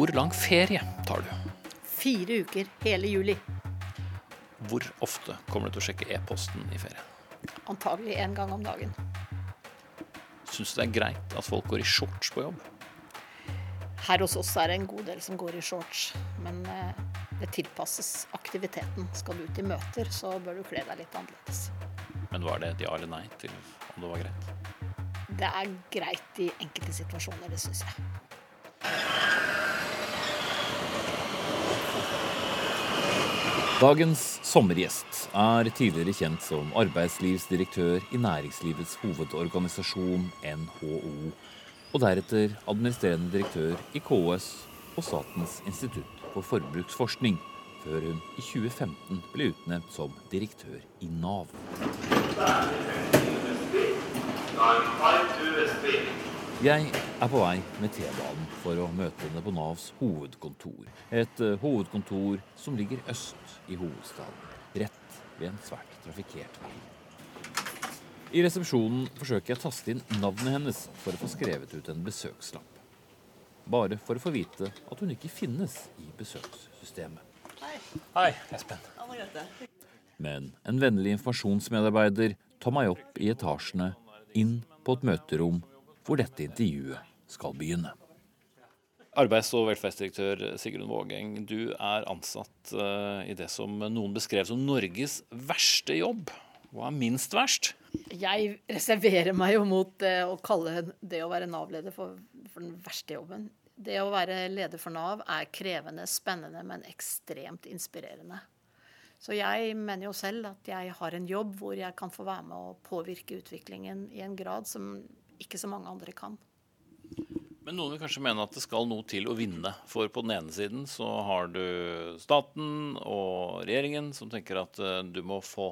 Hvor lang ferie tar du? Fire uker hele juli. Hvor ofte kommer du til å sjekke e-posten i ferien? Antagelig én gang om dagen. Syns du det er greit at folk går i shorts på jobb? Her hos oss er det en god del som går i shorts, men eh, det tilpasses aktiviteten. Skal du ut i møter, så bør du kle deg litt annerledes. Men var det et ja eller nei til om det var greit? Det er greit i enkelte situasjoner, det syns jeg. Dagens sommergjest er tidligere kjent som arbeidslivsdirektør i Næringslivets hovedorganisasjon, NHO, og deretter administrerende direktør i KS og Statens institutt for forbruksforskning, før hun i 2015 ble utnevnt som direktør i Nav. Jeg er på vei med T-banen for å møte henne på Navs hovedkontor. Et eh, hovedkontor som ligger øst i hovedstaden, rett ved en svært trafikkert vei. I resepsjonen forsøker jeg å taste inn navnet hennes for å få skrevet ut en besøkslapp. Bare for å få vite at hun ikke finnes i besøkssystemet. Hei, Espen. Men en vennlig informasjonsmedarbeider tar meg opp i etasjene, inn på et møterom hvor dette intervjuet skal begynne. Arbeids- og velferdsdirektør Sigrun Vågeng, du er ansatt eh, i det som noen beskrev som Norges verste jobb. Hva er minst verst? Jeg reserverer meg jo mot eh, å kalle det å være Nav-leder for, for den verste jobben. Det å være leder for Nav er krevende, spennende, men ekstremt inspirerende. Så jeg mener jo selv at jeg har en jobb hvor jeg kan få være med å påvirke utviklingen i en grad som ikke så mange andre kan. Men noen vil kanskje mene at det skal noe til å vinne. For på den ene siden så har du staten og regjeringen som tenker at eh, du må få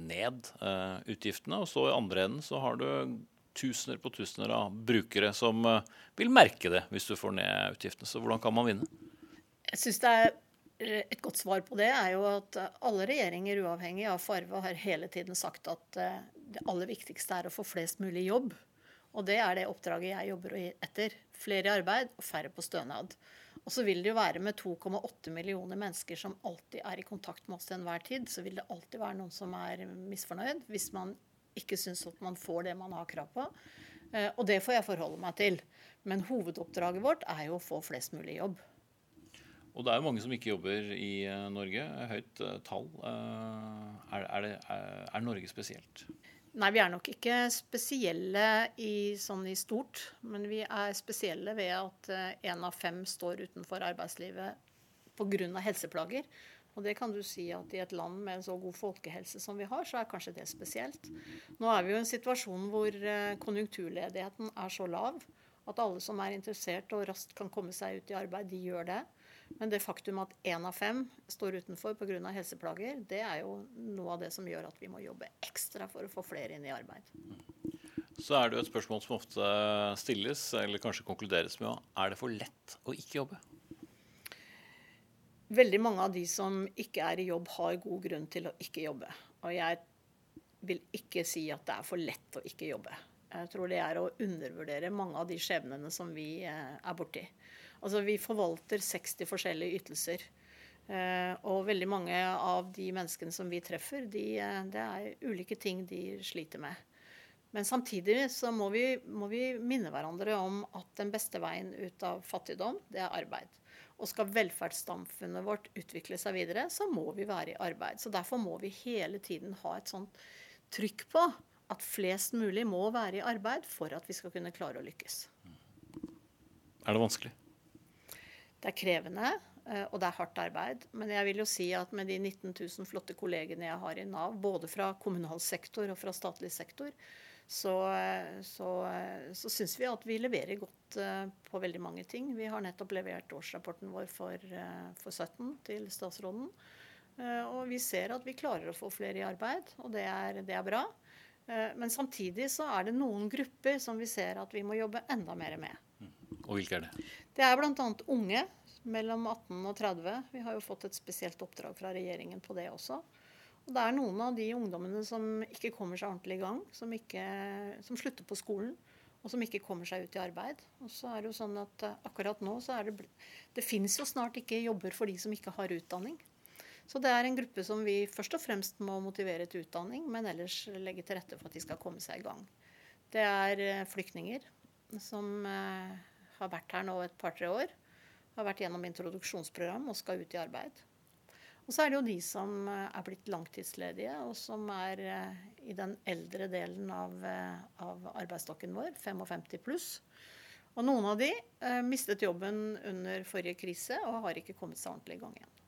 ned eh, utgiftene. Og så i andre enden så har du tusener på tusener av brukere som eh, vil merke det hvis du får ned utgiftene. Så hvordan kan man vinne? Jeg synes det er Et godt svar på det er jo at alle regjeringer, uavhengig av farve, har hele tiden sagt at det aller viktigste er å få flest mulig jobb. Og det er det oppdraget jeg jobber etter. Flere i arbeid og færre på stønad. Og så vil det jo være med 2,8 millioner mennesker som alltid er i kontakt med oss til enhver tid, så vil det alltid være noen som er misfornøyd hvis man ikke syns at man får det man har krav på. Eh, og det får jeg forholde meg til. Men hovedoppdraget vårt er jo å få flest mulig jobb. Og det er jo mange som ikke jobber i eh, Norge. Høyt eh, tall. Er, er, det, er Norge spesielt? Nei, vi er nok ikke spesielle i, sånn i stort. Men vi er spesielle ved at én eh, av fem står utenfor arbeidslivet pga. helseplager. Og det kan du si at i et land med en så god folkehelse som vi har, så er kanskje det spesielt. Nå er vi jo i en situasjon hvor eh, konjunkturledigheten er så lav at alle som er interessert og raskt kan komme seg ut i arbeid, de gjør det. Men det faktum at én av fem står utenfor pga. helseplager, det er jo noe av det som gjør at vi må jobbe ekstra for å få flere inn i arbeid. Så er det jo et spørsmål som ofte stilles, eller kanskje konkluderes med er det for lett å ikke jobbe? Veldig mange av de som ikke er i jobb, har god grunn til å ikke jobbe. Og jeg vil ikke si at det er for lett å ikke jobbe. Jeg tror det er å undervurdere mange av de skjebnene som vi eh, er borti. Altså vi forvalter 60 forskjellige ytelser. Eh, og veldig mange av de menneskene som vi treffer, de, eh, det er ulike ting de sliter med. Men samtidig så må vi, må vi, minne hverandre om at den beste veien ut av fattigdom, det er arbeid. Og skal velferdssamfunnet vårt utvikle seg videre, så må vi være i arbeid. Så derfor må vi hele tiden ha et sånt trykk på at flest mulig må være i arbeid for at vi skal kunne klare å lykkes. Er det vanskelig? Det er krevende, eh, og det er hardt arbeid. Men jeg vil jo si at med de 19 000 flotte kollegene jeg har i Nav, både fra kommunal sektor og fra statlig sektor, så, så, så syns vi at vi leverer godt eh, på veldig mange ting. Vi har nettopp levert årsrapporten vår for, eh, for 17 til statsråden. Og vi ser at vi klarer å få flere i arbeid, og det er, det er bra. Men samtidig så er det noen grupper som vi ser at vi må jobbe enda mer med. Og hvilke er det? Det er bl.a. unge mellom 18 og 30. Vi har jo fått et spesielt oppdrag fra regjeringen på det også. Og det er noen av de ungdommene som ikke kommer seg ordentlig i gang, som, ikke, som slutter på skolen. og som ikke kommer seg ut i arbeid. Og så er Det jo sånn at akkurat nå så er det Det finnes jo snart ikke jobber for de som ikke har utdanning. Så det er en gruppe som vi først og fremst må motivere til utdanning, men ellers legge til rette for at de skal komme seg i gang. Det er flyktninger som har vært her nå et par-tre år. Har vært gjennom introduksjonsprogram og skal ut i arbeid. Og så er det jo de som eh, er blitt langtidsledige, og som er eh, i den eldre delen av, eh, av arbeidsstokken vår, 55 pluss. Og noen av de mistet jobben under forrige krise og har ikke kommet seg ordentlig i gang igjen.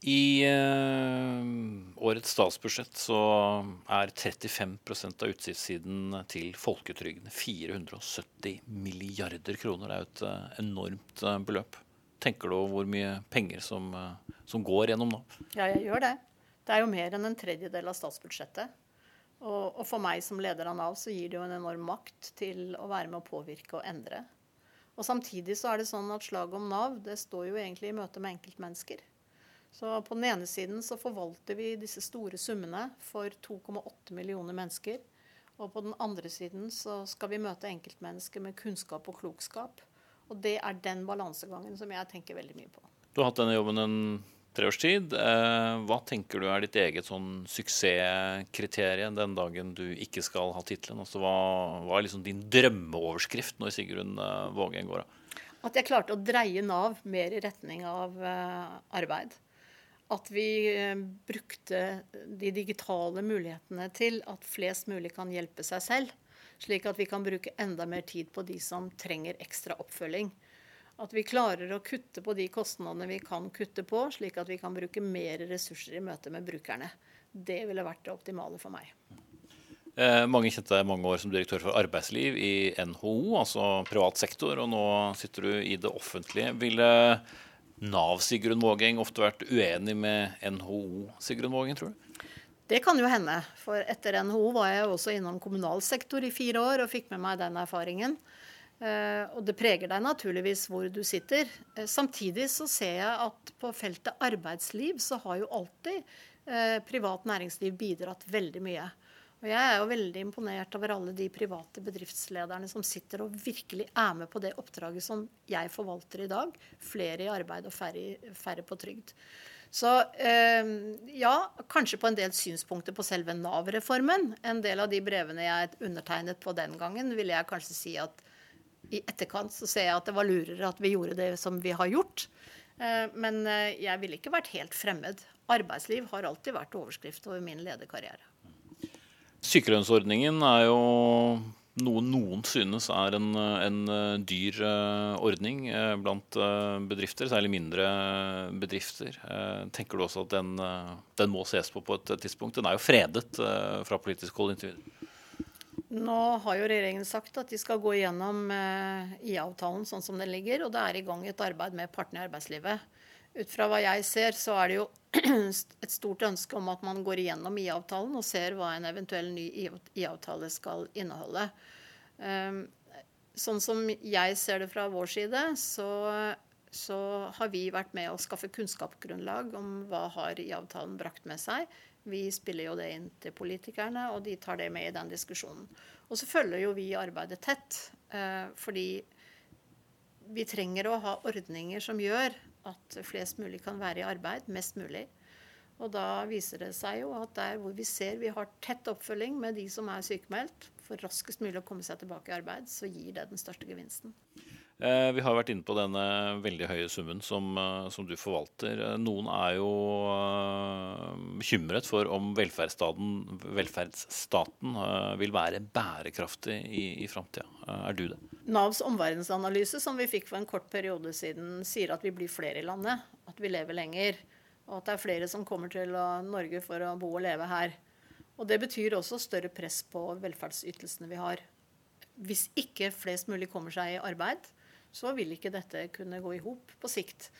I eh, årets statsbudsjett så er 35% av utgiftssiden til folketrygden 470 milliarder kroner. Det er jo et enormt beløp. Tenker du over hvor mye penger som, eh, som, går gjennom nå? Ja, jeg gjør det. Det er jo mer enn en tredjedel av statsbudsjettet. Og, og, for meg som leder av Nav så gir det jo en enorm makt til å være med å påvirke og endre. Og samtidig så er det sånn at slaget om Nav det står jo egentlig i møte med enkeltmennesker. Så på den ene siden så forvalter vi disse store summene for 2,8 millioner mennesker. Og på den andre siden så skal vi møte enkeltmennesker med kunnskap og klokskap. Og det er den balansegangen som jeg tenker veldig mye på. Du har hatt denne jobben en tre års tid. Eh, hva tenker du er ditt eget sånn suksesskriterium den dagen du ikke skal ha tittelen? Altså, hva, hva, er liksom din drømmeoverskrift når Sigrun Vågen går av? At jeg klarte å dreie Nav mer i retning av uh, arbeid. At vi uh, brukte de digitale mulighetene til at flest mulig kan hjelpe seg selv slik at vi kan bruke enda mer tid på de som trenger ekstra oppfølging. At vi klarer å kutte på de kostnadene vi kan kutte på, slik at vi kan bruke mer ressurser i møte med brukerne. Det ville vært det optimale for meg. Eh, mange kjente deg mange år som direktør for arbeidsliv i NHO, altså privat sektor, og nå sitter du i det offentlige. Ville Nav Sigrun Vågeng ofte vært uenig med NHO Sigrun Vågeng, tror du? Det kan jo hende. For etter NHO var jeg også innom kommunal sektor i fire år og fikk med meg den erfaringen. Uh, og det preger deg naturligvis hvor du sitter. Uh, samtidig så ser jeg at på feltet arbeidsliv så har jo alltid uh, privat næringsliv bidratt veldig mye. Og jeg er jo veldig imponert over alle de private bedriftslederne som sitter og virkelig er med på det oppdraget som jeg forvalter i dag. Flere i arbeid og færre, færre på trygd. Så eh, ja, kanskje på en del synspunkter på selve Nav-reformen. En del av de brevene jeg undertegnet på den gangen, ville jeg kanskje si at i etterkant så ser jeg at det var lurere at vi gjorde det som vi har gjort. Eh, men eh, jeg ville ikke vært helt fremmed. Arbeidsliv har alltid vært overskrift over min lederkarriere. Sykelønnsordningen er jo noe noen synes er en, en eh, dyr uh, ordning uh, blant bedrifter, særlig mindre bedrifter. tenker du også at den, den, må ses på på et tidspunkt? Den er jo fredet fra politisk hold inntil videre. Nå har jo regjeringen sagt at de skal gå igjennom IA-avtalen sånn som den ligger, og det er i gang et arbeid med partene i arbeidslivet. Ut fra hva jeg ser, så er det jo et stort ønske om at man går igjennom IA-avtalen og ser hva en eventuell ny IA-avtale skal inneholde. Ehm, sånn som jeg ser det fra vår side, så, så har vi vært med å skaffe kunnskapsgrunnlag om hva har IA-avtalen brakt med seg. Vi spiller jo det inn til politikerne, og de tar det med i den diskusjonen. Og så følger jo vi arbeidet tett, eh, fordi vi trenger å ha ordninger som gjør at flest mulig kan være i arbeid mest mulig. Og da viser det seg jo at der hvor vi ser vi har tett oppfølging med de som er sykemeldt, for raskest mulig å komme seg tilbake i arbeid, så gir det den største gevinsten. Eh, vi har vært inne på denne veldig høye summen som, eh, som du forvalter. Eh, noen er jo bekymret for om velferdsstaten, velferdsstaten vil være bærekraftig i, i framtida. Er du det? Navs omverdensanalyse som vi fikk for en kort periode siden, sier at vi blir flere i landet. At vi lever lenger. Og at det er flere som kommer til Norge for å bo og leve her. Og Det betyr også større press på velferdsytelsene vi har. Hvis ikke flest mulig kommer seg i arbeid, så vil ikke dette kunne gå i hop på sikt.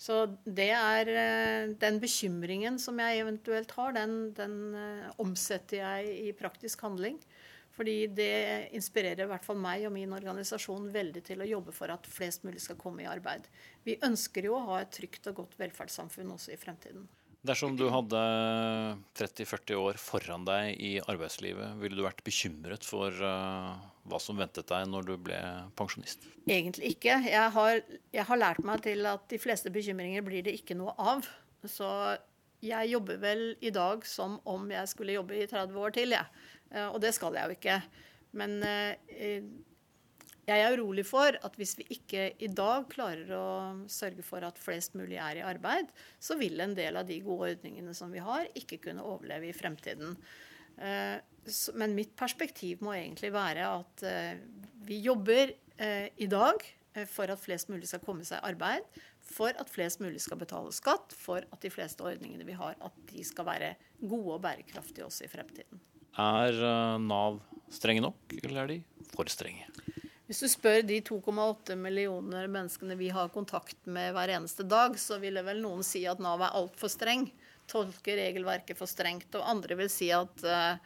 Så det er eh, den bekymringen som jeg eventuelt har, den, den eh, omsetter jeg i praktisk handling. Fordi det inspirerer i hvert fall meg og min organisasjon veldig til å jobbe for at flest mulig skal komme i arbeid. Vi ønsker jo å ha et trygt og godt velferdssamfunn også i fremtiden. Dersom du hadde 30-40 år foran deg i arbeidslivet, ville du vært bekymret for uh, hva som ventet deg når du ble pensjonist? Egentlig ikke. Jeg har, jeg har, lært meg til at de fleste bekymringer blir det ikke noe av. Så jeg jobber vel i dag som om jeg skulle jobbe i 30 år til, jeg. Ja. Uh, og det skal jeg jo ikke. Men uh, jeg er urolig for at hvis vi ikke i dag klarer å sørge for at flest mulig er i arbeid, så vil en del av de gode ordningene som vi har, ikke kunne overleve i fremtiden. Eh, men mitt perspektiv må egentlig være at eh, vi jobber eh, i dag for at flest mulig skal komme seg i arbeid, for at flest mulig skal betale skatt, for at de fleste ordningene vi har, at de skal være gode og bærekraftige også i fremtiden. Er Nav strenge nok, eller er de for strenge? Hvis du spør de 2,8 millioner menneskene vi har kontakt med hver eneste dag, så ville vel noen si at Nav er altfor streng, tolker regelverket for strengt. Og andre vil si at uh,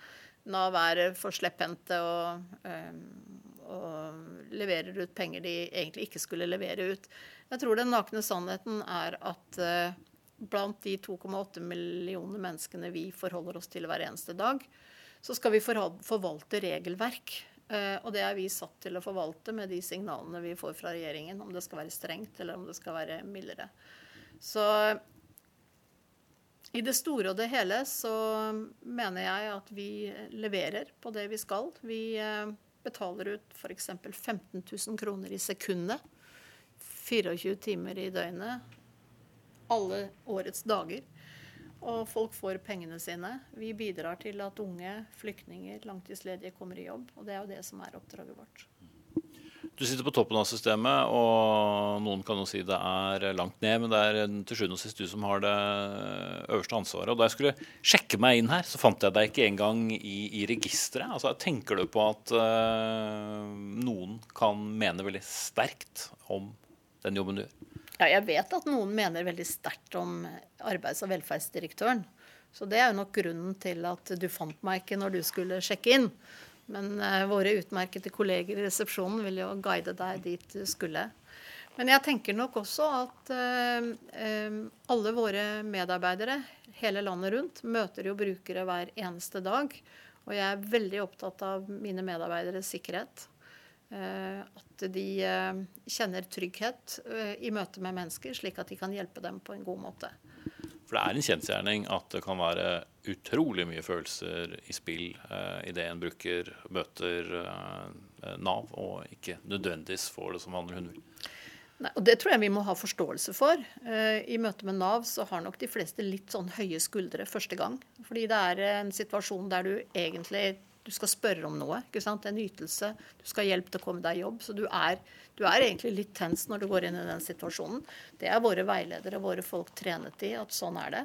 Nav er for slepphendte og, uh, og, leverer ut penger de egentlig ikke skulle levere ut. Jeg tror den nakne sannheten er at uh, blant de 2,8 millioner menneskene vi forholder oss til hver eneste dag, så skal vi forvalte regelverk og det er vi satt til å forvalte med de signalene vi får fra regjeringen, om det skal være strengt eller om det skal være mildere. Så i det store og det hele så mener jeg at vi leverer på det vi skal. Vi eh, betaler ut f.eks. 15 000 kroner i sekundet. 24 timer i døgnet. Alle årets dager og folk får pengene sine. Vi bidrar til at unge, flyktninger, langtidsledige kommer i jobb. Og det er jo det som er oppdraget vårt. Du sitter på toppen av systemet, og noen kan jo si det er langt ned, men det er til sjuende og sist du som har det øverste ansvaret. Og da jeg skulle sjekke meg inn her, så fant jeg deg ikke engang i, i registeret. Altså, tenker du på at uh, noen kan mene veldig sterkt om den jobben du gjør? Ja, jeg vet at noen mener veldig sterkt om arbeids- og velferdsdirektøren. Så det er jo nok grunnen til at du fant meg ikke når du skulle sjekke inn. Men uh, våre utmerkede kolleger i resepsjonen vil jo guide deg dit du skulle. Men jeg tenker nok også at uh, uh, alle våre medarbeidere hele landet rundt møter jo brukere hver eneste dag. Og jeg er veldig opptatt av mine medarbeideres sikkerhet. Eh, at de eh, kjenner trygghet eh, i møte med mennesker, slik at de kan hjelpe dem på en god måte. For det er en kjensgjerning at det kan være utrolig mye følelser i spill eh, idet en bruker møter eh, Nav, og ikke nødvendigvis får det som andre hunder. Nei, og Det tror jeg vi må ha forståelse for. Eh, I møte med Nav så har nok de fleste litt sånn høye skuldre første gang. Fordi det er en situasjon der du egentlig du skal spørre om noe. ikke sant? En ytelse. Du skal ha hjelp til å komme deg i jobb. Så du er, du er, egentlig litt tens når du går inn i den situasjonen. Det er våre veiledere, våre folk trenet i at sånn er det.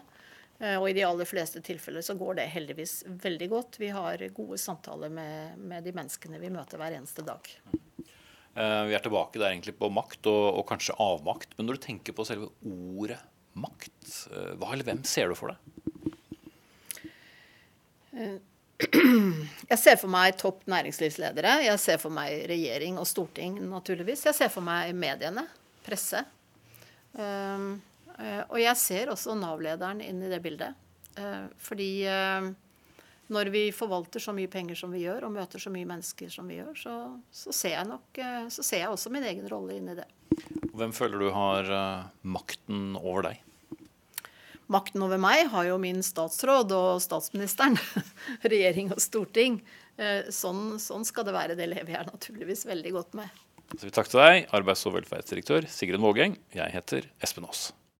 Eh, og i de aller fleste tilfeller så går det heldigvis veldig godt. Vi har gode samtaler med, med de menneskene vi møter hver eneste dag. Eh, vi er tilbake der egentlig på makt og, og kanskje avmakt. Men når du tenker på selve ordet makt, eh, hva eller hvem ser du for deg? Jeg ser for meg topp næringslivsledere. Jeg ser for meg regjering og storting, naturligvis. Jeg ser for meg mediene, presse. Um, uh, og jeg ser også Nav-lederen inn i det bildet. Uh, fordi uh, når vi forvalter så mye penger som vi gjør, og møter så mye mennesker som vi gjør, så, så ser jeg nok Så ser jeg også min egen rolle inn i det. Hvem føler du har makten over deg? Makten over meg har jo min statsråd og statsministeren. Regjering og storting. Eh, sånn, sånn, skal det være. Det lever jeg naturligvis veldig godt med. Takk til deg, arbeids- og velferdsdirektør Sigrun Vågeng. Jeg heter Espen Aas.